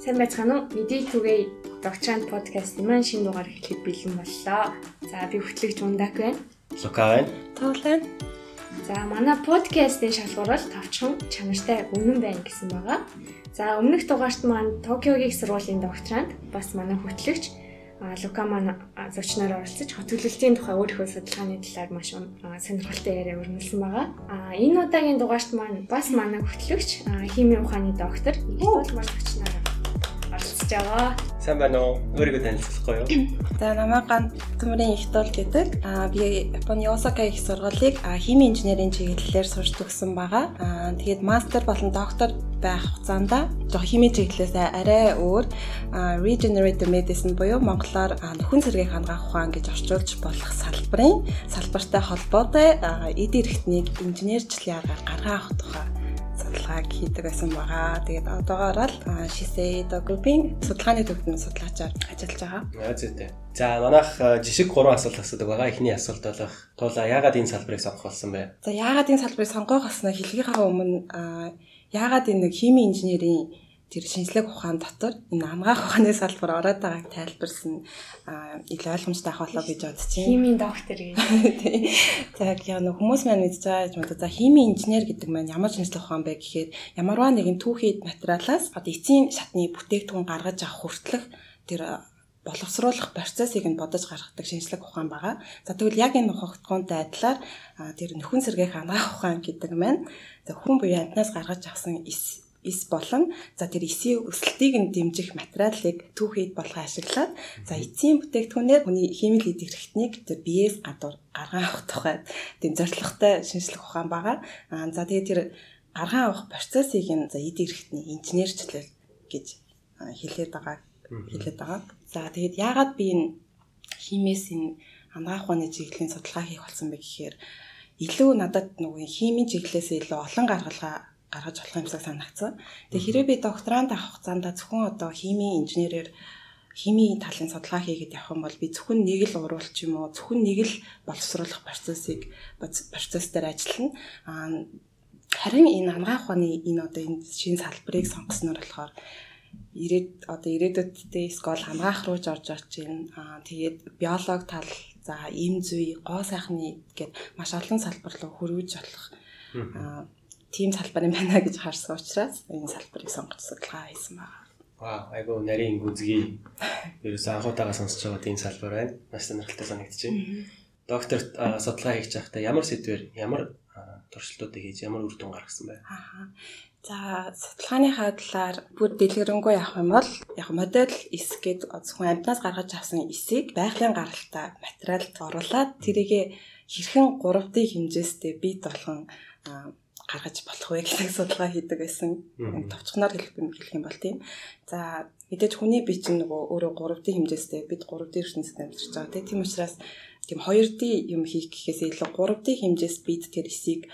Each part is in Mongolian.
Сайн байцгаана уу? Мэдээ түгээ докторант подкастын маань шинэ дугаар эхлэхэд бэлэн боллоо. За би хөтлөгч Ундак байна. Лука байна. Байна. За манай подкастын шалгуур бол товчхон чанартай үнэн байна гэсэн байгаа. За өмнөх дугаарт маань Токиогийн сургуулийн докторант бас манай хөтлөгч Лука маань зочноор оролцож хот төлөвлөлтийн тухай өөрийнхөө судалгааны талаар маш сонирхолтой яриа өрнүүлсэн байгаа. А энэ удаагийн дугаарт маань бас манай хөтлөгч химийн ухааны доктор Игдүүл маань оролцож байгаа. Сайн байна уу? Өөрийгөө танилцуулахгүй юу? За намайг Гант Төмрийн Ихтол гэдэг. Аа би Японы Осака их сургуулийг химийн инженерийн чиглэлээр сурч төгссөн байгаа. Аа тэгээд мастер болон доктор байх хугацаанд жоо химийн чиглэлээс арай өөр regenerative medicine буюу монголоор нөхөн цэргийг хангаах ухаан гэж орчуулж болох салбарын салбартай холбоотой эд эрхтнийг инженерчлэлийн аргаар гаргаа авах тухай судалгааг хийдэг байсан байгаа. Тэгээд одоогоор л Shiseido Group-ийн судалгааны төвд судлаачаар ажиллаж байгаа. Аа зүйтэй. За манайх жишг 3 асуулт асуудаг байгаа. Эхний асуулт болох туула яагаад энэ салбарыг сонгох болсон бэ? За яагаад энэ салбарыг сонгох болсноо хэлхийнхаа өмнө яагаад энэ нэг химийн инженерийн тэр шинжлэх ухаан дотор энэ амгаах ухааны салбар ороод байгааг тайлбарсан илүү ойлгомжтой ах болоо гэж бодож байна. Химийн доктор гэж. За яг нэг хүмүүс маань мэдж байгаа юм да. За химийн инженер гэдэг маань ямар шинжлэх ухаан бэ гэхээр ямарваа нэгэн түүхийд материалаас одоо эцсийн шатны бүтээгдэхүүн гаргаж авах хүртэлх тэр боловсруулах процессыг нь бодож гаргадаг шинжлэх ухаан байгаа. За тэгвэл яг энэ ухаантай адилаар тэр нөхөн сэргээх анаах ухаан гэдэг маань хүн буюу амтнаас гаргаж авсан эс эс болон за тэр эсийн өсөлтийг нь дэмжих материалыг түүхийд болгоо ашиглаад за эцсийн бүтээгдэхүүнээр хүний химийн эд хэрэгтнийг тэр биеэс гадуур гаргаа авах тухай тийм зорилготой шинжлэх ухаан байгаа. Аа за тэгээ тэр гаргаа авах процессыг нь за эд хэрэгтний инженерчлэл гэж хэлээд байгаа хэлээд байгаа. За тэгээд яагаад би энэ химээс энэ амгаах ухааны чиглэлийн судалгаа хийх болсон бэ гэхээр илүү надад нөгөө химийн чиглэлээс илүү олон гаргалгаа гаргаж болох юмсаг санагцсан. Тэгээ хэрэг би докторант авах хугацаанд зөвхөн одоо химийн инженерээр химийн талын судалгаа хийгээд явах юм бол би зөвхөн нэг л уруулч юм уу зөвхөн нэг л боловсруулах процессыг процесс дээр ажиллана. Аа харин энэ амгаах ухааны энэ одоо энэ шинэ салбарыг сонгосноор болохоор ирээд одоо ирээдүйдээ скол хамгаах руу орж орж байна. Аа тэгээд биолог тал за эм зүй гоо сайхны гээд маш олон салбар руу хөрвж болох аа тийм салбар юм байна гэж харсан учраас энэ салбарыг сонгож судалгаа хийсэн байна. Вау, айгу нарийн гүзгий. Ерөөс анхуутаагаа сонсож байгаа тийм салбар байна. Маш сонирхолтой санагдчихэв. Доктор судалгаа хийж байхдаа ямар сэдвэр, ямар туршилтуудыг хийж, ямар үр дүн гаргасан бэ? Аа. За, судалгааныхаа талаар бүр дэлгэрэнгүй явах юм бол яг модель эс гээд зөвхөн амьтнаас гаргаж авсан эсийг байгалийн гаралтай материалд оруулаад тэрийг хэрхэн 3D хэмжээстэй бит болгон гаргаж болох вэ гэсэн судалгаа хийдэг байсан. Товчхоноор хэлэх юм бол тийм. За мэдээж хүний бие чинь нөгөө өөрөө 3D хэмжээстэй бид 3D ертөнцид амьдарч байгаа тийм учраас тийм 2D юм хийх гэхээс илүү 3D хэмжээс бид тэр эсийг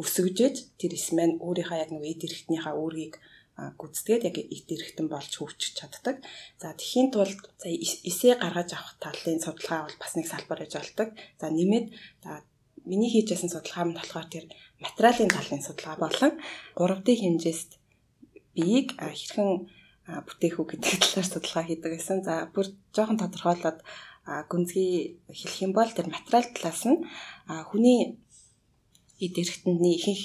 өсгөжөж тэр эс маань өөрийнхөө яг нөгөө эд эрхтнийхээ үүргийг гүцгээд яг эд эрхтэн болж хөгжиж чаддаг. За тхийн тулд за эсээ гаргаж авах талын судалгаа бол бас нэг салбар гэж болдог. За нэмээд миний хийж байсан судалгаа нь болохоор тэр материалын талын судалгаа болон 3D хэмжээст биеийг хэрхэн бүтээх үү гэдэг талаар судалгаа хийдэг гэсэн. За бүр жоохон тодорхойлоод гүнзгий хэлэх юм бол тэр материал талаас нь хүний эд эрхтэндний ихэнх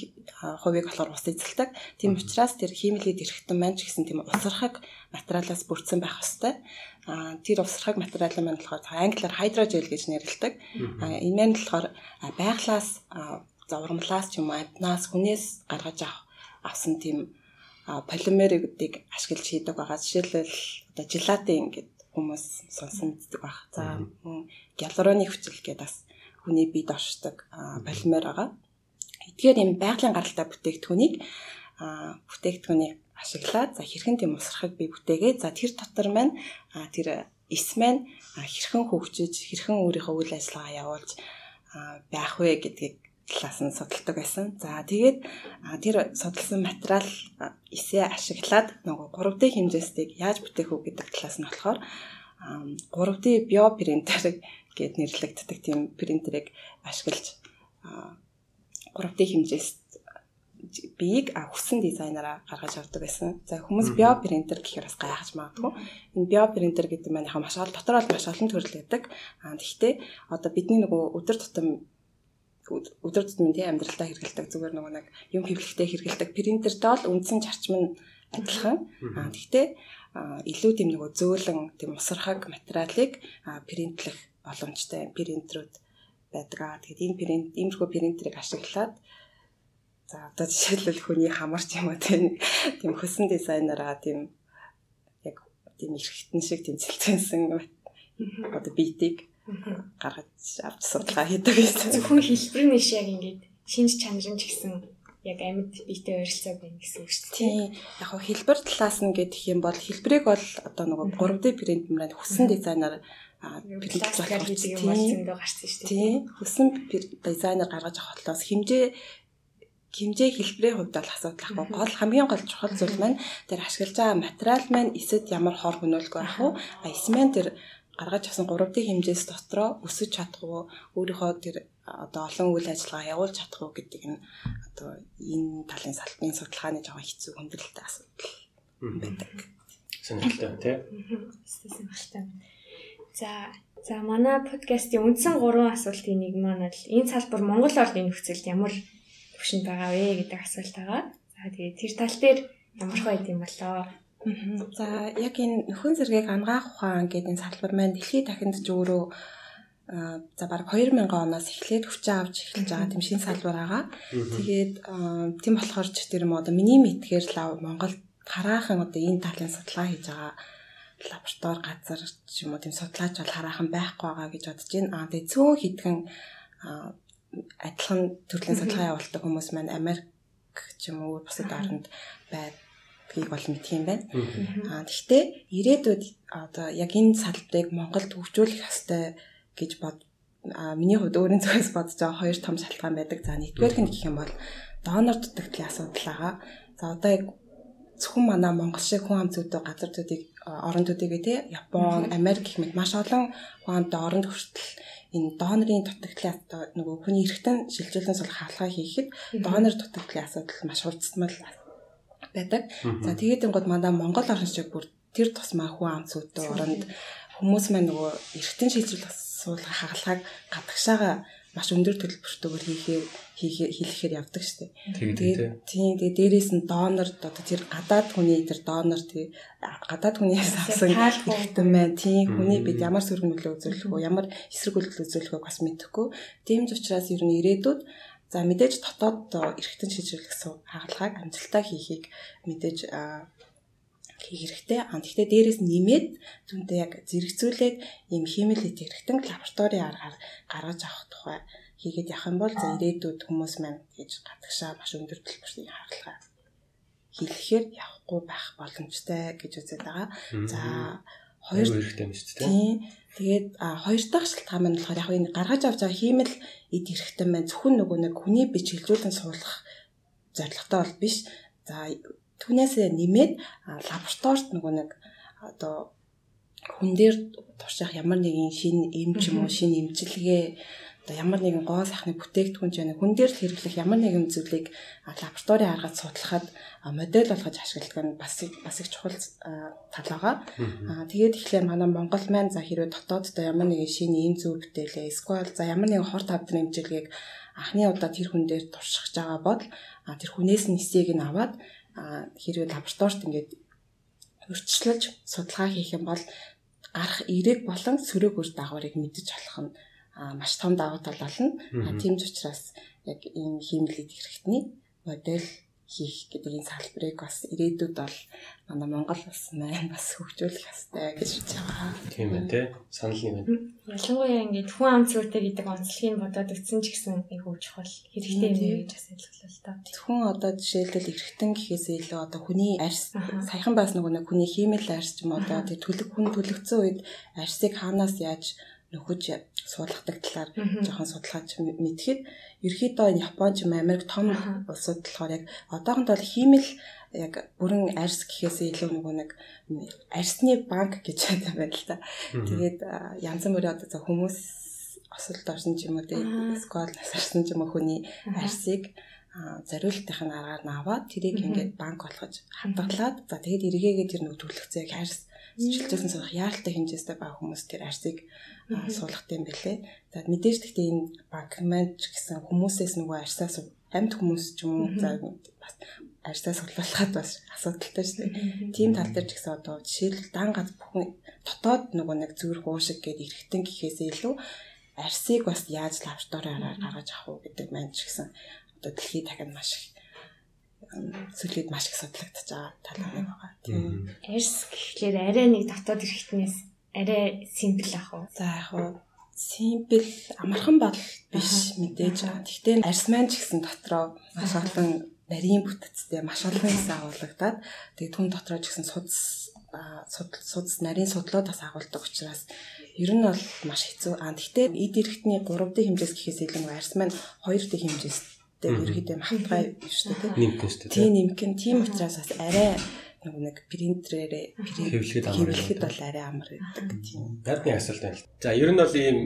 хувийг болохоор ус эзэлдэг. Тийм учраас тэр химилийн эрхтэн маань ч гэсэн тийм усархаг материалаас бүрдсэн байх хэвээр. А тэр усархаг материал маань болохоор англиар хайдрожел гэж нэрлэдэг. Энэ маань болохоор байглаас зовромлаас ч юм уу амтнаас хүнээс гаргаж авах авсан тийм полимеруудыг ашиглаж хийдэг байгаа. Жишээлбэл одоо желатин гэдэг хүмүүс сонсон мэддэг баг. За гиалуроны хүчил гэдэг бас хүний биед оршдог полимер байгаа. Эдгээр юм байгалийн гаралтай бүтээгдэхүүнийг бүтээгдэхүүнийг ашиглаад за хэрхэн тийм усрахыг би бүтээгээ. За тэр дотор маань тэр эс маань хэрхэн хөгжиж, хэрхэн өөрийнхөө үйл ажиллагаа явуулж байх вэ гэдгийг талаас нь судалдаг байсан. За тэгээд тэр судалсан материал эсээ ашиглаад нөгөө 3D хэмжээстийг яаж бүтээх үү гэдэг талаас нь болохоор 3D биопринтер гэд нэрлэгддэг тийм принтерийг ашиглаж 3D хэмжээст биеийг хүссэн дизайнераа гаргаж авдаг байсан. За хүмүүс био принтер гэхээр бас гайхаж магадгүй. Энэ био принтер гэдэг маань яг маш олон дотор бол маш олон төрөл байдаг. Аа тэгвэл одоо бидний нөгөө өдөр тутам өдөр тутмын тий амьдралдаа хэрэгэлдэг зүгээр нөгөө нэг юм хэвлэхдээ хэрэгэлдэг принтертэй бол үндсэн зарчим нь адилхан. Аа тэгвэл илүү тийм нөгөө зөөлөн тийм усархаг материалыг принтлэх боломжтой принтерүүд байдаг. Тэгээд энэ принт иймэрхүү принтерийг ашиглаад За одоо жишээлбэл хүний хамарч юм уу тийм хөсөн дизайнераа тийм яг тийм эргэтэн шиг тийм цэлцэнсэн одоо битийг гаргаж авч судалгаа хийдэг гэсэн. Зөвхөн хэлбэрийн биш яг ингээд шинж чанарын ч гэсэн яг амьд биетэй ойролцоо байна гэсэн үг шүү дээ. Тийм. Яг хөө хэлбэр талаас нь гэдэг юм бол хэлбэрийг бол одоо нөгөө 3D принт мөрөнд хүссэн дизайнер принт болох гэдэг юм бол зөндөө гарсан шүү дээ. Тийм. Хүссэн дизайнер гаргаж авах болохоос хэмжээ хэмжээ хэлбэрийн хувьд бол асуудал ахгүй гол хамгийн гол чухал зүйл маань тэр ашиглаж байгаа материал маань эсэд ямар хор хөнөөлгүй байх уу а эсмэн тэр гаргаж авсан 3D хэмжээс дотроо өсөж чадах уу өөрийнхөө тэр одоо олон үйл ажиллагаа явуулж чадах уу гэдэг нь одоо энэ талын салбарын судалгааны жоохон хэцүү хүндрэлтэй асуудал байдаг. Сонирхолтой тий. Сонирхолтой. За За манай подкастын үндсэн 3 асуултын нэг маань л энэ салбар Монгол орны нөхцөлд ямар төвшөнд байгаа вэ гэдэг асуулт байгаа. За тэгээд тэр тал дээр ямар ч байд юм болоо. За яг энэ нөхөн зэргийг ангаах ухаан гэдэг энэ салбар маань дэлхийд дахинд ч өөрөө за баг 2000 оноос эхлээд хүчээ авч эхэлж байгаа тийм шинэ салбар байгаа. Тэгээд тийм болохоор ч тэр юм одоо миний мэдгээр лав Монгол хараахан одоо энэ талын судалгаа хийж байгаа лаборатори газар ч юм уу тийм судлаач бол хараахан байхгүй байгаа гэж бодож байна. Аа тэгээ цөөн хитгэн адилхан төрлийн судалгаа явуулдаг хүмүүс маань Америк ч юм уу бусад орнд байдгийг бол мэдх юм байна. Аа гэхдээ ирээдүйд одоо яг энэ салбарыг Монголд хөгжүүлэх ёстой гэж бод а миний хувьд өөрийн зүгээс бодож байгаа хоёр том шалтгаан байдаг. За нэгдүгээр нь гэх юм бол донор дутагдлын асуудал байгаа. За одоо яг зөвхөн манай Монгол шиг хүн ам зүйтэй газруудыг орондуудыг тий Япон, Америк гэх мэт маш олон хүн амтай оронд хүртэл энэ донорын дутагдлын нөгөө хүний эргэтэн шилжүүлэн сул хаалгаа хийхэд донор дутагдлын асуудал маш хурцтмал байдаг. За тэгээд ингод мандаа Монгол орн шиг бүр тэр тусмаа хүн ам цүүдтэй оронд хүмүүс маань нөгөө эргэтэн шилжүүлэх сул хаалгааг гадагшаага маш өндөр төлбөртөөр хийхээр хийлэхээр явдаг шүү дээ. Тэгээд тийм тэгээд дээрээс нь донор одоо тэр гадаад хүний тэр донор тий гадаад хүнээс авсан хэрэгтэй байна. Тийм хүний бид ямар сөрөг нөлөө үзүүлэх вэ? Ямар эсрэг үйлдэл үзүүлэх вэ бас мэдэхгүй. Тийм ч учраас ер нь ирээдүйд за мэдээж дотоод эргэтэн шийдвэрлэх хаалгааг амжилттай хийхийг мэдээж хийх хэрэгтэй. А тэгвэл дээрэс нэмээд түнтэй яг зэрэгцүүлээд ийм химэл хийх хэрэгтэн лабораторийн аргаар гаргаж авах тухай хийгээд явах юм бол за ирээдүйд хүмүүс маань гэж гадагшаа маш өндөр төлбөрийн хаалгаа хийлэхээр явахгүй байх боломжтой гэж үзээд байгаа. За хоёр юм шүү дээ. Тэгээд хоёр дахь шалтгаан нь болохоор яг энэ гаргаж авч байгаа хиймэл эд хэрэгтэй маань зөвхөн нөгөө нэг хүний бич хилжүүлэн суулгах зорилготой бол биш. За түүнээсээ нэмээд лабораторид нөгөө нэг одоо хүн дээр турших ямар нэгэн шинэ эм ч юм уу шинэ эмчилгээ одоо ямар нэгэн гоо сайхны бүтээгдэхүүн ч байна хүн дээр л хэрэглэх ямар нэгэн зүйлийг лабораторийн аргад судлахад модель болгож ашигладаг нь бас бас их чухал тал байгаа. Аа тэгээд тэгэхээр манай Монгол маань за хэрвээ дотооддоо ямар нэгэн шинэ эм зүйл бүтээлээ эсвэл за ямар нэгэн хорт хавдрын эмчилгээг анхны удаа тэр хүн дээр туршиж байгаа бол тэр хүнээс нь эсийг нь аваад хэрвээ лабораторид ингээд өрчлөж судалгаа хийх юм бол гарах эерэг болон сөрөг үр дагаврыг мэдэж болох нь маш том давуу тал болно. Тийм ч учраас яг ийм хиймлэлд хэрэгтний модель хийх гэдэг энэ салбарыг бас ирээдүйд бол манай Монгол улс маань бас хөгжүүлэх ёстой гэж бодож байгаа. Тийм ээ тий. Санал нэг байна. Ялангуяа ингээд хүн ам цүүртэй гэдэг онцлогийг бодоод өгсөн ч гэсэн их хөвж чухал хэрэгтэй юм гэж бас ойлгуулаа л та. Зөвхөн одоо жишээлбэл эргэтэн гэхээс илүү одоо хүний арьс саяхан бас нөгөө нэг хүний хиймэл арьс ч юм одоо тэр төлөв хүн төлөгцсөн үед арьсыг хаанаас яаж нөхөж суулгадаг талаар жоохон судалгаач мэдхэд ерөөхдөө Япон ч Америк том улсууд болохоор яг одоохонд бол хиймэл яг бүрэн арьс гэхээс илүү нөгөө нэг арьсны банк гэж байдаг байна л та. Тэгээд янз бүрийн одоо хүмүүс осолд орсон ч юм уу те скол насарсан ч юм уу хүний арьсыг зориултын аргаар нь аваад тэрийг ингээд банк болгож хадгалаад за тэгээд эргээгээ тэр нэг төлөвцөө хайрс сэтгүүлчсэн суулгах яаралтай хэмжээстэй баг хүмүүс тэр арсыг суулгах юм бэлээ. За мэдээж гэхдээ энэ банк ч гэсэн хүмүүсээс нөгөө арсаас амьд хүмүүс ч юм уу за бас арьсаа судлуулахад бас асуудалтай шүү дээ. Тийм тал дээр ч гэсэн одоо жишээлбэл дан гад бүхэн дотоод нөгөө нэг зүрх уушиг гэдэг эргэтэн гэхээсээ илүү арьсыг бас яаж лабораториараар гаргаж авах уу гэдэг ч гэсэн одоо дэлхийд дахиад маш их сүлээд маш их судлагдаж байгаа тал нэг байгаа. Тийм. Арьс гэхлээр арай нэг дотоод эргэтнээс арай симпл ах уу? За яг уу симпл амархан бол биш мэдээж. Гэхдээ арьс маань ч гэсэн дотроо маш олон нарийн бүтэцтэй маш олон хэсэг агуулгадаад тэгээд түн дотроо ч гэсэн судас судас нарийн судлуудаас агуулдаг учраас ер нь бол маш хэцүү. Аа гэхдээ эд эрхтний 3D хэмжээс гэхээс илүү арьс маань 2D хэмжээс гэдэг ерөөдөө махтгай шүү дээ тийм нэмгэн шүү дээ тийм нэмгэн тийм учраас бас арай нэг нэг принтерээр хэвлэхэд амар хэвлэхэд бол арай амар гэдэг тийм. Над нэг асуулт байна? Л за ер нь бол ийм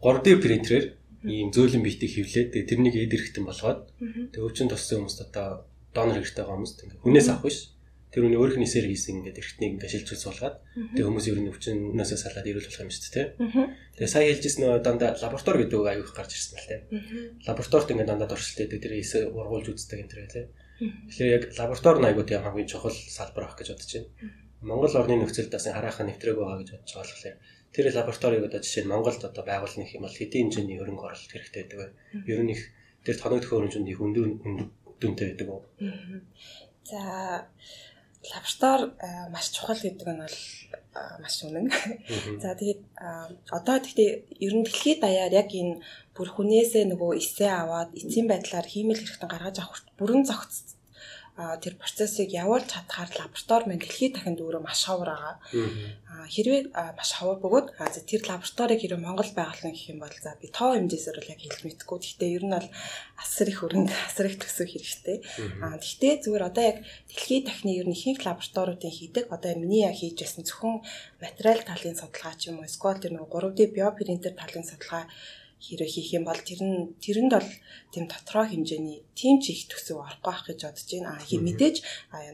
3D принтерээр ийм зөөлөн биетийг хэвлээд тэрнийг эд эрхтэн болгоод тэг өвчин туссан хүмүүст одоо донор хэрэгтэй байгаа хүмүүст ингээ хүнээс авах биш тэр үний өөрөх нисээр хийсэн ингээд эргэтнийг ингээд шилжүүлж суулгаад тэгээ хүмүүс ер нь өвчнөөсөө салаад ирүүл болох юм шүү дээ тий. Тэгээ сая хэлжсэн нөө дандаа лаборатори гэдэг үг аяух гарч ирсэн л тий. Лабораторид ингээд дандаа дуршилтээд тэр эсэ ургуулж үздэг юм тэр тий. Тэгэхээр яг лаборатори найгууд юм хамгийн чухал салбар ах гэж бодож байна. Монгол орны нөхцөлд бас хараахан нэвтрэг байгаа гэж бодож байгаа болохоор тэр лабораториг одоо жишээ нь Монголд одоо байгуулах юм бол хэдийн хэмжээний хөрөнгө оруулалт хэрэгтэй байдаг бай. Ер нь их тэр тоногдох хөрөнгөнд их өндөр дүнтэй байдаг? За лаборатори э, маш чухал гэдэг нь бол э, маш үнэн. За тэгээд э, одоо тэгтээ ер нь дэлхийд даяар яг энэ бүр хүнээсээ нөгөө эсээ аваад эцсийн байдлаар хиймэл хэрэгтэн гаргаж авах бүрэн зохицсон тэр процессыг явуулж чадхаар лаборатори маань дэлхийд дахинд өөрөө маш ховор байгаа. Хэрвээ маш ховор бөгөөд тэр лабораторийг хэрэв Монгол байгуулна гэх юм бол за би тоо хэмжээсээр бол яг хэлж мэдэхгүй. Гэхдээ ер нь бол асар их хөрөнгө, асар их төсөв хэрэгтэй. Гэхдээ зүгээр одоо яг дэлхийд дахины ер нь ихэнх лабораториудын хийдэг одоо миний яг хийж байсан зөвхөн материал талын судалгаа ч юм уу эсвэл тэр нэг 3D биопринтер талын судалгаа хэрэг хийх юм бол тэр нь тэрэнд бол тийм дотроо хэмжээний тийм ч их төсөв орохгүй байх гэж бодож байна. А мэдээж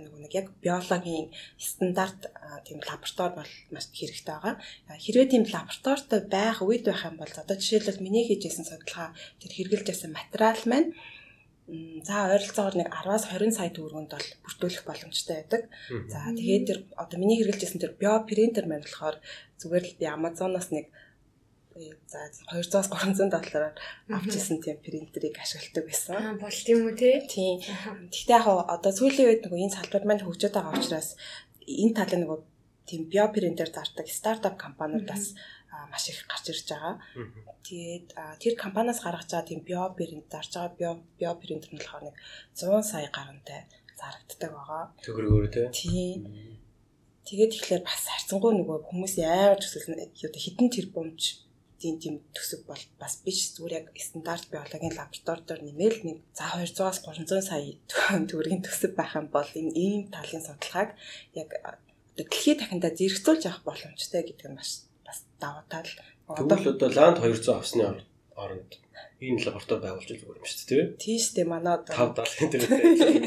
нэг нэг яг биологийн стандарт тийм лаборатори бол маш хэрэгтэй байгаа. Хэрвээ тийм лабораторитой байх үед байх юм бол одоо жишээлбэл миний хийжсэн судалгаа тэр хэрэгжилж байсан материал маань За ойролцоогоор нэг 10-аас 20 сая төгрөгөнд бол бүртгүүлэх боломжтой байдаг. За тэгээд тэр одоо миний хэрэгжилжсэн тэр биопринтер маань болохоор зүгээр л би Amazon-оос нэг за 200-аас 300 доллараар авчихсан тийм принтерийг ашигладаг байсан. Аа бол тийм үү те? Тийм. Гэхдээ яг одоо сүүлийн үед нөгөө энэ салбар маань хөгжөөд байгаа учраас энэ талын нөгөө тийм био принтер зардаг стартап компаниудаас маш их гарч ирж байгаа. Тэгээд тэр компаниас гаргаж байгаа тийм био принтер зарж байгаа био био принтер нь болохоор нэг 100 сая гаруйтай зарагддаг байгаа. Төгрөгөөр тий. Тийм. Тэгээд тэгэхээр бас харцангуй нөгөө хүмүүсийн амар төсөл одоо хитэн тэрбумж тийм тийм төсөв бол бас биш зүгээр яг стандарт биологийн лабораториудаар нэмэл нэг за 200-аас 300 сая төгрөгийн төсөв байх юм бол энэ ийм талын судалгааг яг дэлхийд дахиндаа зэрэгцүүлж авах боломжтой гэдэг нь маш бас даваа тал. Тэгвэл одоо ланд 200 авсны оронд энэ лаборатори байгуулж зүгээр юм шүү дээ тий. Тийм шүү дээ. Манай одоо 5 70 тэр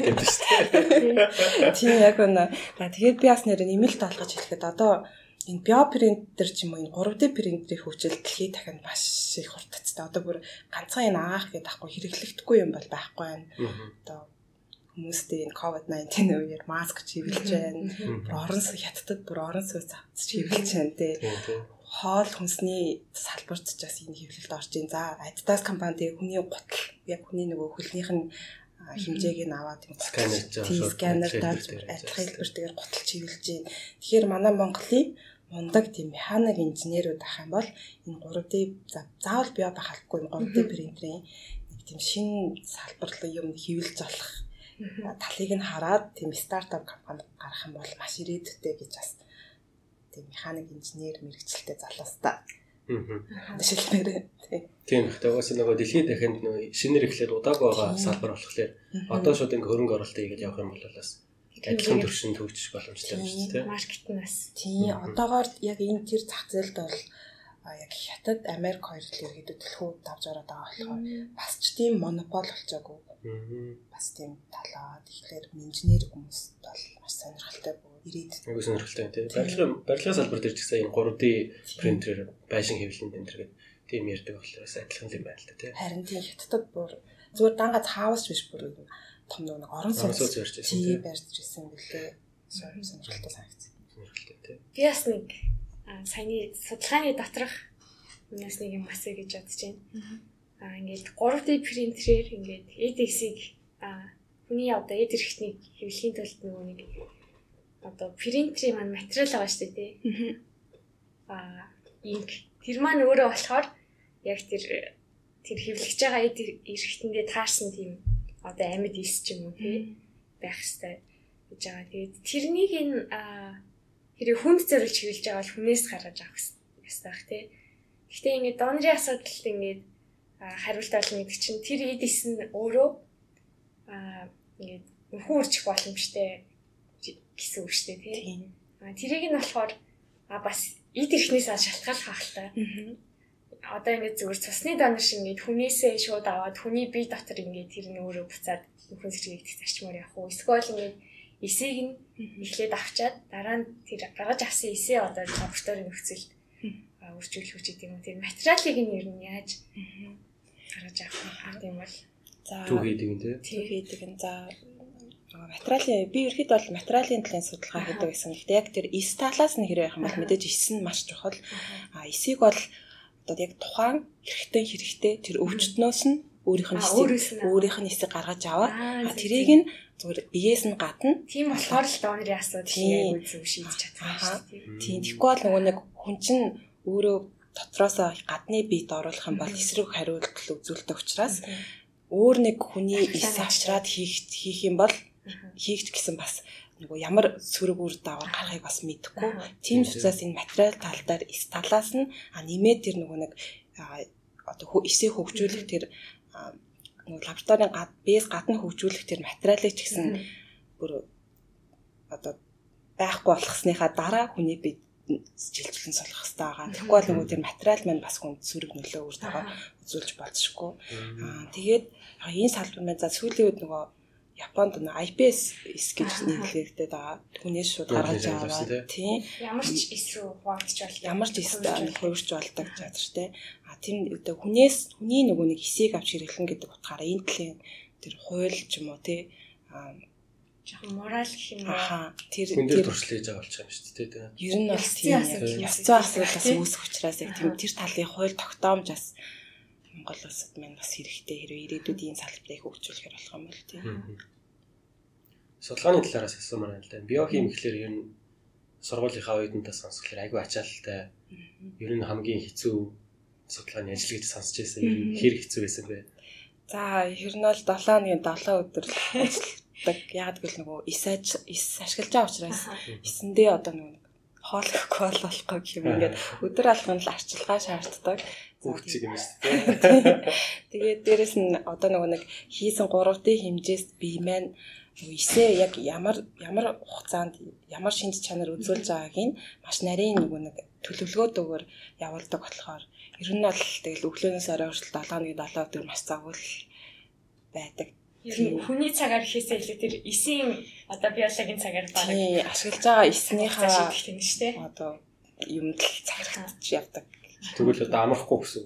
гэдэг шүү дээ. Тийм яг үнэ. Тэгээд би бас нэр нэмэлт олгож хэлэхэд одоо энэ биопринтер ч юм уу энэ 3D принтерийн хөгжил дэлхийд дахинд маш их хурдцтай. Одоо бүр ганцхан энэ аах гэдэг ахгүй хэрэглэхдэггүй юм бол байхгүй байна. Одоо хүмүүстэй энэ COVID-19 үеэр маск чиглэж байна. Бүр орон сууц хятадд бүр орон сууц чиглэж байна те. Хоол хүнсний салбарт ч бас энэ хэвлэлд орж ийн. За Adidas компани тэгээ хүний гутал яг хүний нөгөө хөлнийх нь хэмжээг нь аваад юм сканер тааж адилхан хэлбэртэйгээр гутал чиглэж байна. Тэгэхээр манай Монголын мундаг тийм механик инженерүүд ах юм бол энэ 3D заавал био байх албагүй 3D принтерийн нэг тийм шинэ салбарлал юм хэвлэж болох талыг нь хараад тийм стартап компани гарах юм бол маш ирээдүйтэй гэж бас тийм механик инженер мэрэгчлээ залуустаа шилмээрээ тийм гэхдээ угаасаа нөгөө дэлхийн дахинд нөгөө шинээр ихлээр удааг байгаа салбар болохоор одоо шууд ингээ хөрөнгө оруулалт хийгээд явах юм бол бас адилхан төвшөнд хөгжих боломжтой байна шүү дээ. Маркет нь бас. Тийм. Одоогоор яг энэ тэр зах зээлд бол яг хятад Америк хоёр л ерөөдөө төлхөө давж ороод байгаа болохоор бас ч тийм монопол болчоогүй. бас тийм талаа. Тэгэхээр инженер хүмүүст бол маш сонирхолтой бүр ирээд. Айгуу сонирхолтой тийм. Барилгын барилгын салбар дээр ч гэсэн энэ 3D принтерээр байшин хэвлэлийн энэ төр гэдэг тийм ярьдаг болохоор бас адилхан юм байна л да тийм. Харин тийм хятадд бүр зүгээр данга цаавч биш бүр том нэг орон сууц барьж байсан тийм барьж ирсэн гэлээ. Сонирхолтой санагдсан. Сонирхолтой тийм. Би бас нэг саяны судалгааны доторх юунаас нэг юм асуу гэж бодож байна. Аа ингээд 3D принтерээр ингээд EDX-ийг аа хүний одоо эд хэрэгтнийг хэвлэхийн тулд нөгөө нэг одоо принтерийн маань материал байгаа шүү дээ тий. Аа инк тэр маань өөрөө болохоор яг тэр тэр хэвлэгч байгаа эд эргэтэндээ таарсан тийм одоо амьд ис ч юм уу тий байх хэвээр гэж байгаа. Тэгээд тэрнийг энэ хэрэг хүнд зориулж хэвлэж байгаа бол хүнээс гаргаж авах хэрэгтэй байх тий. Гэхдээ ингээд донрын асуудалд ингээд хариулт олно гэдэг чинь тэр эдис нь өөрөө ингээд нөхөн үржих боломжтой гэсэн үг шүү дээ тий. Аа тэрийг нь болохоор а бас эд эрхнээс шалтгаалах хаалтай. Одоо ингээд зүгээр цусны донор шиг ингээд хүнээсээ шууд аваад хүний бие дотор ингээд тэр нь өөрөө буцаад нөхөн сэргийгдэх зарчмаар явах уу? Эсвэл ингээд эсийг нь эхлээд авчаад дараа нь тэр гаргаж авсан эсээ одоо лабораторийн нөхцөлд үржүүлэх үуч гэдэг юм. Тэр материалыг нь ер нь яаж гаргаж авах юм бол за төв хийдэг юм тий. Төв хийдэг нь за материалын би ерхэд бол материалын талын судалгаа хийдэг гэсэн. Гэхдээ яг тэр эс талаас нь хэрэг байх юм бол мэдээж эс нь маш чухал. А эсийг бол одоо яг тухайн хэрэгтэй хэрэгтэй тэр өвчтнөөс нь өөрийнх нь эсийг өөрийнх нь эсийг гаргаж аваад тэрийг нь зүгээр биеэс нь гадна. Тийм болохоор л донорын асуудал яг үзүү шийдэж чадах шүү дээ. Тийм. Тэгэхгүй бол нөгөө нэг хүн чинь өөрөө дотроосоо гадны биед оруулах юм бол эсрэг хариулт үзүүлдэг учраас өөр нэг хүний эс авчраад хийх хийх юм бол хийгч гэсэн бас нөгөө ямар сөрөг үр дагавар гарахыг бас мэдэхгүй. Тийм учраас энэ материал тал дээр эс талаас нь нэмээд тэр нөгөө нэг одоо эсээ хөгжүүлэх тэр нөгөө лабораторийн гад бээс гадна хөгжүүлэх тэр материалыг ч гэсэн бүр одоо байхгүй болгосныхаа дараа хүний бид жилжлэн сулах хэрэгтэй байгаа. Тэгэхгүй бол нөгөө тэр материал маань бас хүнд сөрөг нөлөө үр тагаа үзүүлж болзошгүй. Аа тэгээд энэ салбар маань за сүүлийн үед нөгөө Японд нэг IPS эс гэж нэрлэгдээд байгаа. Түүнээс шууд гаргаж аваад тийм ямар ч эс рүү хуваагдж бол ямар ч эс хувирч болдог чадвартай. А тийм одоо хүнээс хүний нөгөө нэг эсийг авч хэрэглэн гэдэг утгаараа энэ талын тэр хууль ч юм уу тий жоохон морал гэх юм уу. Аха. Тэр тэр туршлаж байгаа болчих юм шүү дээ. Ер нь бол тийм зүйн асуудал бас үүсэх учраас яг тийм тэр талын хууль тогтоомж бас Монгол улсад маань бас хэрэгтэй хэрвээ ирээдүйд ийм салбарыг хөгжүүлэхээр болох юм бол тийм. Судалгааны талаараас асуумаар байна л да. Биохим гэхэлэр ер нь сургуулийнхаа үеийнтэй сонсголоор айгүй ачаалттай. Ер нь хамгийн хэцүү судалгааны ажил гэж сонсч байсан. Ер нь хэр хэцүү байсан бэ? За, ер нь бол 7-ны 7 өдөр ажилладаг. Яг гэвэл нөгөө ис ис ашиглаж байгаа учраас эсэндээ одоо нөгөө хоолохгүй болохгүй гэх юм ингээд өдөр алган л арчилгаа шаарддаг шиг юм шүү дээ. Тэгээд дээрэс нь одоо нөгөө нэг хийсэн 3D хэмжээст бие маань эсээ яг ямар ямар хугацаанд ямар шинж чанар үзүүлж байгааг нь маш нарийн нөгөө нэг төлөвлөгөөдөөр явуулдаг болохоор ер нь бол тэгэл өглөөнөөс орой хүртэл 7-ны 7 өдөр маш загвал байдаг. Хүний цагаар хийсээ илүү тэр эсийн одоо биологийн цагаар баг ашиглаж байгаа эснийхээ шийдэх тийм шүү дээ. Одоо юмд л цаграхтаж явдаг Тэгвэл одоо амрахгүй гэсэн.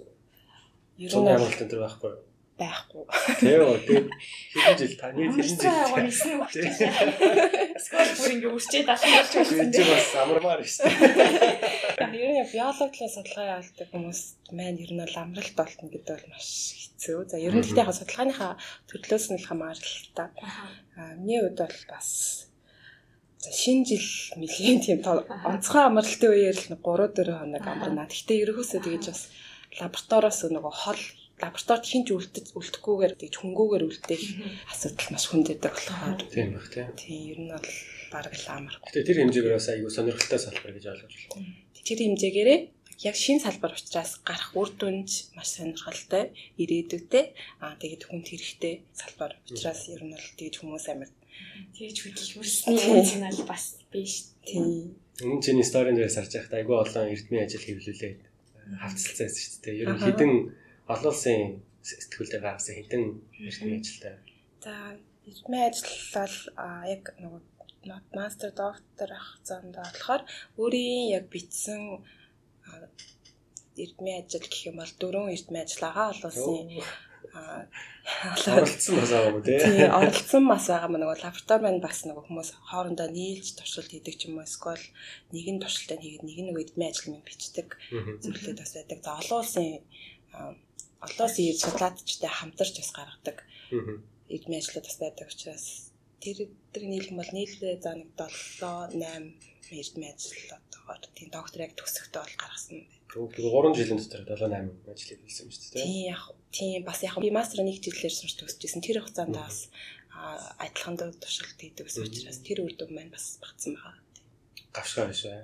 Ер нь амралт энэ төр байхгүй юу? байхгүй. Тийм үү. Тэгээд хэдэн жил таны хэдэн жил? Скол бүр ингэ үрчээд алхаж байсан. Тийм бас амармаар шүү. Ер нь биологийн судалгаа явуулдаг хүмүүс маань ер нь бол амралт болтно гэдэг бол маш хэцүү. За ер нь гэхдээ яг судалгааныхаа төрлөөс нь л хамааралтай. Аа миний хувьд бол бас шинэ жил нэлийн тийм онцгой амралтын үеэр л 3 4 хоног амарна. Гэхдээ ерөөсөө тэгэж бас лабораториос нөгөө хол лабораторид хинч үлдэж үлдэхгүйгээр тэгж хөнгөөгөр үлдээх асуудал маш хүндэдэг болохоор. Тийм баг тийм. Тийм ер нь бол баг л амар. Гэтэ тэр хэмжээгээр бас аюу сонирхолтой салбар гэж ойлгож байна. Тэр хэмжээгээрээ яг шин салбар учраас гарах үр дүнж маш сонирхолтой ирээдүйтэй аа тэгээд хүнд хэрэгтэй салбар учраас ер нь бол тэгж хүмүүс амар тэгж хөдөлгөрсний эмоционал бас биш. Тийм. Өмнө чиний сторийн дээрээс харж байхдаа айгүй олон эрдмийн ажил хэвлүүлээд хавцалцсан байсан шүү дээ. Ер нь хідэн олон улсын сэтгүүлдээ гаргасан хідэн эрдмийн ажилтай За ирмээ ажиллал яг нөгөө мастер доктор ах замдаа болохоор өөрийн яг бичсэн эрдмийн ажил гэх юм бол дөрвөн эрдмийн ажиллагаа олон улсын оролцсон бас байгаа юм тий. Тий, оролцсон бас байгаа мөн нөгөө лаборатори маань бас нөгөө хүмүүс хоорондоо нийлж туршилт хийдэг ч юм уу эсвэл нэг нь туршилтаа хийгээд нэг нь нөгөө эдмийн ажил минь бичдэг зүйлүүд бас байдаг. За олон улсын олон улсын судлаачтай хамтарч бас гаргадаг эдмийн ажлууд бас байдаг учраас тэр тэр нийлэх юм бол нийлээ за нэг 7 8 эрдмийн ажил одоогоор тийм доктор яг төгсөхдөө бол гаргасан юм. Тэгвэл 3 жилийн дотор 7 8 ажил хийлсэн юм шүү дээ. Тийм яг тийм бас яг би мастер нэг жилээр сурч төгсөжсэн. Тэр хугацаанд бас адилхан дуу туршилт хийдэг ус учраас тэр үр дүн маань бас багцсан байгаа. Гавшгаа биш бай.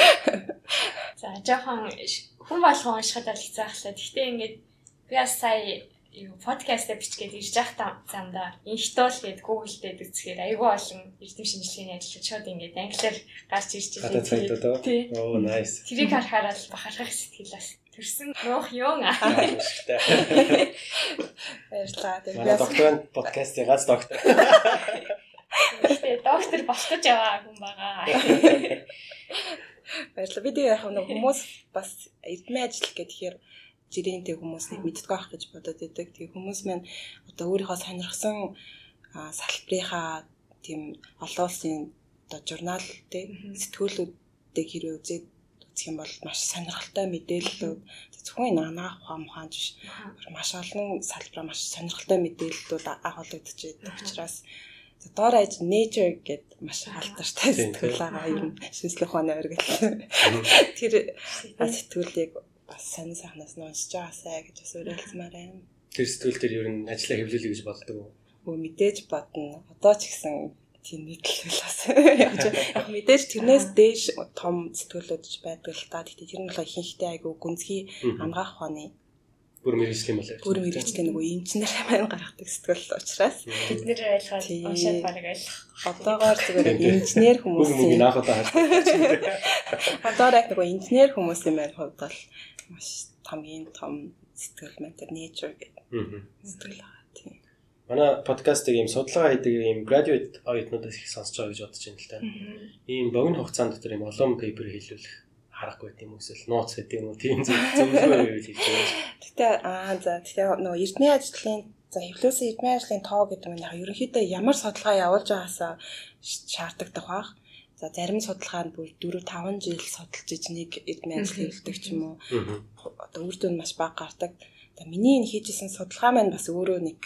За жоохон хүн болгон уншихад л хэцээхлаа. Гэхдээ ингээд би бас сая юу подкаст бичгээд ирж явах замдаа инхтол гээд Google дээр үзэхээр айгүй олон эрдэм шинжилгээний ажил шууд ингээд англиар гарч ирж байгаа. Тий. Оо nice. Тэрийг харахаар л бахархах сэтгэл бас төрсөн нуух юм аа. Баярлалаа. Тэгээд докторант подкастын гац доктор. Тэгээд доктор болтож яваа хүн байгаа. Баярлалаа. Би тэгээ яг нэг хүмүүс бас эрдмийн ажил гэхээр жирэнтэй хүмүүс нэг мэддэг байх гэж бодоод байдаг. Тэгээ хүмүүс маань одоо өөрийнхөө сонирхсан салбарынхаа тийм олон улсын одоо журнал тий сэтгүүлүүдтэй хэрэг үзээд үзэх юм бол маш сонирхолтой мэдээллүүд зөвхөн энэ анаах ухаан ухаан биш маш олон салбараа маш сонирхолтой мэдээллүүд агуулгадж байдаг учраас доор аж nature гэд маш алдартай сэтгэл байгаа юм. Шүслэх ухааны өргөл тэр сэтгүүлийг бас сонь сайхнаас нь уншиж байгаасай гэж бас уриалцмаар байна. Тэр сэтгүүл дээр ер нь ажиллаа хэвлүүлэе гэж боддог уу? Өө мэдээж бодно. Одоо ч гэсэн тийм нийтлэл бас. Яг мэдээж тэрнээс дээш том сэтгүүлүүд ч байдаг л та. Гэхдээ тэр нь бол ихэнхдээ айгүй гүнзгий ангаах ухааны бүр мэрэгжлийн бол бүр мэрэгжлийн нөгөө инженер маань гаргадаг сэтгэл учраас. Бид нэр ойлгоод уншаад бараг ойлгох. Одоогоор зүгээр инженер хүмүүсийн наах удаа харж. Одоогоор яг нөгөө инженер хүмүүсийн маань хувьд бол маш хамгийн том сэтгэл маань тэр nature гэдэг сэтгэл байгаа. Тийм. Манай подкастыг ийм судалгаа хийдэг ийм graduate оюутнуудаас их сонсож байгаа гэж бодож байна л та. Ийм богино хугацаанд дотор ийм олон пейпер хийлүүлэх харахгүй тийм үсэл нууц гэдэг юм уу тийм зөв зөвлөгөө хийлж байгаа. Гэтэ аа за тэгэхээр нөгөө эрдмийн ажлын за хэвлүүлсэн эрдмийн ажлын тоо гэдэг нь яг ерөнхийдөө ямар судалгаа явуулж байгаасаа шаарддаг бах. За зарим судалгаа нь бүр 4 5 жил судалж иж нэг эдмийн ажил хийлдэг ч юм уу. Одоо үр дүн маш бага гардаг. За миний энэ хийжсэн судалгаа маань бас өөрөө нэг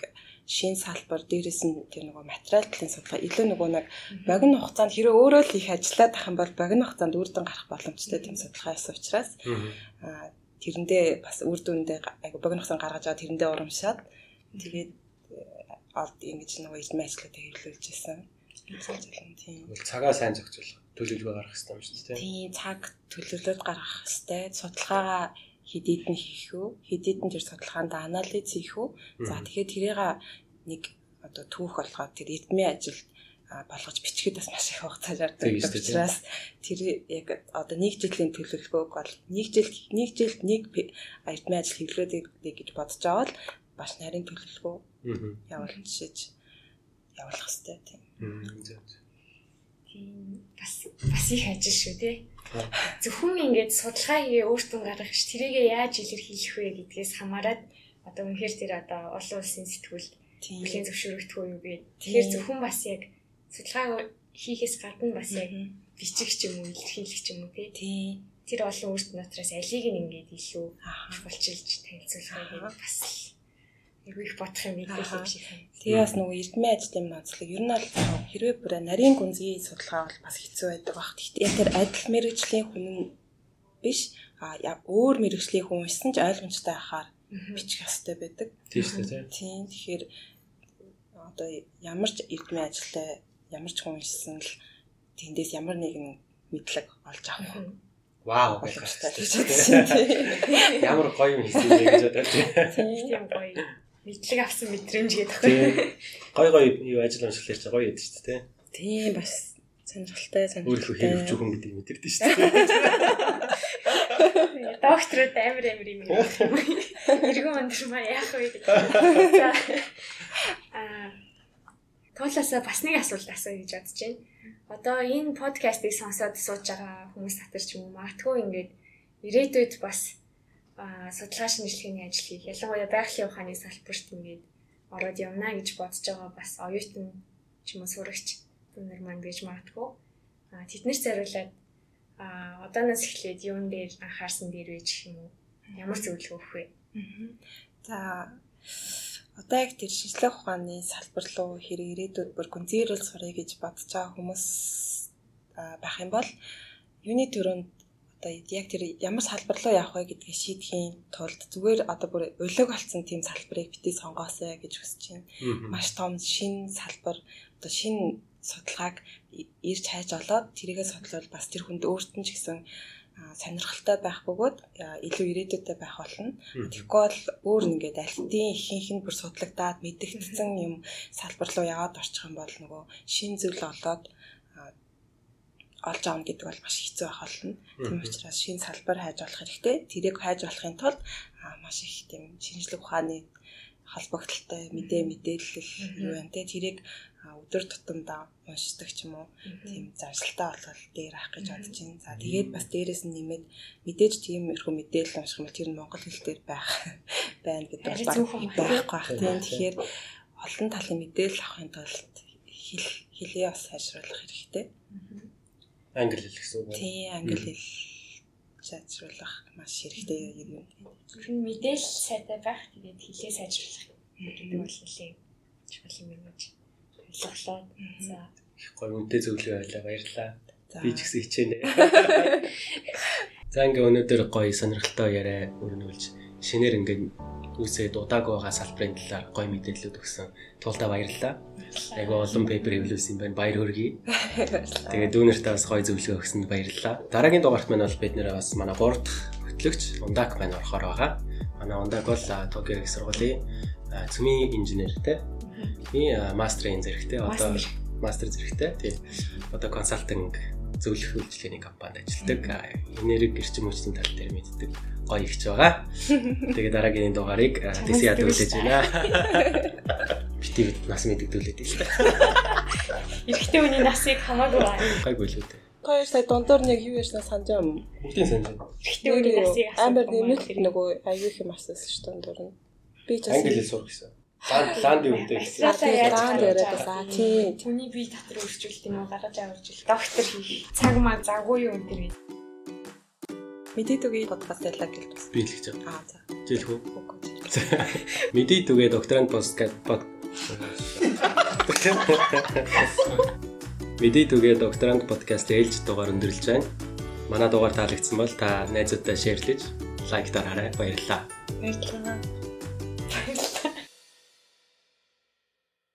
шин салбар дээрээс нь тэр нөгөө материал талын судалгаа илүү нөгөө нэг богино хугацаанд хэрэв өөрөө л их ажиллаад ах юм бол богино хугацаанд үр дүн гарах боломжтой тийм судалгаа ясан учраас тэрэндээ бас үр дүндээ айгу богино хугацаанд гаргаж байгаа тэрэндээ урамшаад тэгээд олд ингэж нөгөө эзэм ажлуудыг хэвлүүлж ирсэн. Тийм. Цагаа сайн зохицуулах төлөвлөгөө гаргах хэрэгтэй юм шүү дээ. Тийм, цаг төлөвлөлт гаргах хэрэгтэй. Судалгаагаа хэдийд нь хийх үү? Хэдийд нь тэр судалгаанд анализ хийх үү? За тэгэхээр тэрийг нэг одоо түүх болгоод тэр эдмийн ажилд болгож бичгээд бас маш их хугацаа зардаг учраас тэр яг одоо нэг жилийн төлөвлөгөөг бол нэг жил нэг жилд нэг эдмийн ажил хэвлүүлээд гэж бодож аваад бас нарийн төлөвлөгөө явуулчихж явуулах хэрэгтэй тийм. Тийм бас бас их ажил шүү тий. Зөвхөн ингээд судалгаа хийгээ өөртөө гаргах ш тэрийгээ яаж илэрхийлэх вэ гэдгээс хамаарат одоо үнэхээр тэр одоо олон улсын сэтгүүл бүлийн зөвшөөрөгдөх үү би. Тэгэхээр зөвхөн бас яг судалгаа хийхээс гадна бас яг бичих ч юм уу илэрхийлэх ч юм уу тий. Тэр олон өөрт нутраас алийг нь ингээд илүү чухалчилж танилцуулах бас Айгүй их бодох юм ийм юм шиг. Тэгээ бас нөгөө эрдмийн ажлын нууцлаг ер нь бол хэрвээ бүр нарийн гүнзгий судалгаа бол бас хэцүү байдаг баг. Гэхдээ тэр адил мэрэгжлийн хүн биш а өөр мэрэгжлийн хүн исэн ч ойлгомжтой байхаар бичих хэрэгтэй байдаг. Тийм шүү дээ. Тийм тэгэхээр одоо ямар ч эрдмийн ажилтай ямар ч хүн исэн л тэндээс ямар нэгэн мэдлэг олж авах. Вау гэх юм. Ямар гоё юм хийсэн бэ гэж бодож байна. Тийм гоё мэдлэг авсан мэдрэмж гэдэг аахгүй. Гой гой юу ажил уншил ярьж гоё ядчих шүү дээ. Тийм бас сонирхолтой сонирхолтой. Өөрийнхөө хэрэг зөвхөн гэдэг мэдэрдэж шүү дээ. Докторд амар амар юм. Иргэн өндөр маа яах вэ гэдэг. Аа Туулаасаа бас нэг асуулт асууя гэж бодож байна. Одоо энэ подкастыг сонсоод сууж байгаа хүмүүс татар ч юм уу магадгүй ингээд ирээдүйд бас судалгаа шинжилгээний ажил хийх, ялангуяа байгалийн ухааны салбарт ингээд ороод явна гэж бодож байгаа бас оюутан ч юм уу сурагч түнэр маань байж магадгүй. Аа тэднэр зориулаад аа одооноос эхлээд юун дээр анхаарсан дээр байж гэх юм уу? Ямар зөвлөгөө өгөх вэ? За одоо яг тэр шинжлэх ухааны салбар руу хэрэг ирээдүйд бүр гүнзгийрэл сурах гэж бодож байгаа хүмүүс байх юм бол юуны төрөнд одоо яг тэр ямар салбар руу явах вэ гэдгийг шийдэхийн тулд зүгээр одоо бүр өлөг болсон тийм салбарыг битгий сонгоосэй гэж хүсэж байна. Маш том шин салбар одоо шин судалгааг ирж хайж олоод тэрийгэ судлал бас тэр хүнд өөрт нь ч гэсэн сонирхолтой байх бөгөөд илүү ирээдүйтэй байх болно. Тэгэхгүй бол өөр ингээд альтын ихэнх нь бүр судлагдаад мэдэгдсэн юм салбар руу яваад орчих юм бол нөгөө шин зүйл олоод олж авна гэдэг бол маш хэцүү байх болно. Тийм учраас шин салбар хайж олох хэрэгтэй. Тэрийг хайж болохын тулд маш их тийм шинжлэх ухааны холбогдлолтой мэдээ мэдээлэл юу юм те тэрийг өдөр тутамдаа уншдаг ч юм уу тийм заршилтай болгол дээр авах гэж бодож байна. За тэгээд бас дээрэс нь нэмээд мэдээж тийм эрхүү мэдээлэл унших юм бол тэр нь монгол хэл дээр байх байна гэдэг бол байхгүй байх тийм. Тэгэхээр олон талын мэдээлэл авахын тулд хэл хэлээ бас сайжруулах хэрэгтэй. Англи хэл гэсэн үг. Тийм англи хэл сайжруулах маш хэрэгтэй юм. Тэр нь мэдээлэл сайтай байх тэгээд хэлээ сайжруулах гэдэг бол нэлээд чухал юм гэж ойлголоо. За их гоё үнэтэй зөвлөгөө байлаа баярлалаа. Би ч гэсэн хичээнэ. За ингээ өнөөдөр гоё сонирхолтой яриа өрнүүлж шинээр ингээ үсээ дуудааг байгаа салбарын талаар гоё мэдээлэлүүд өгсөн. Туулдаа баярлалаа. Айгу олон пейпер эвлүүлсэн байна. Баяр хүргэе. Тэгээ дүүнэртээ бас гоё зөвлөгөө өгсөнд баярлалаа. Дараагийн дугаарт маань бол бид нэр бас манай 3 дахь хөтлөгч Ундак маань орохоор байгаа. Манай Ундак бол Токио их сургуулийн цөмийн инженертэй Би мастрын зэрэгтэй одоо мастер зэрэгтэй. Тийм. Одоо консалтинг зөвлөх үйлчилгээний компанид ажилладаг. Энерги эрчим хүчний тал дээр мэддэг гоё ихч байгаа. Тэгээ дараагийн дугаарыг дэсиад үлээж байна. Бити бит нас мэддүүлээд дээ. Эрэгтэй хүний насыг хамаагүй байна. Гайгүй л үү. Хоёр сая дундуур нэг юу яснаа санаж юм. Бүгдийн санаж байна. Эрэгтэй хүний насыг амар нэмэлт нөгөө аюу их юм асуусан шүү дундуур нь. Би ч англи хэл сурах гэсэн. Ланд гэдэг гэсэн. Ланд яриад байсан. Тийм. Түүний бие татвар өрчүүлт юм уу гаргаж аварч ил. Доктор хийх. Цаг маа заггүй юу энэ гэж. Мэдээ түгээ подкаст ялла гэж бас. Би л гэж байна. Аа за. Жийлх үү? Мэдээ түгээ докторант подкаст под. Мэдээ түгээ докторант подкаст ээлж дугаар өндөрлж байна. Манай дугаар таалагдсан бол та найзуудтай шеэрлэж лайк дараарай. Баярлалаа. Баярлалаа.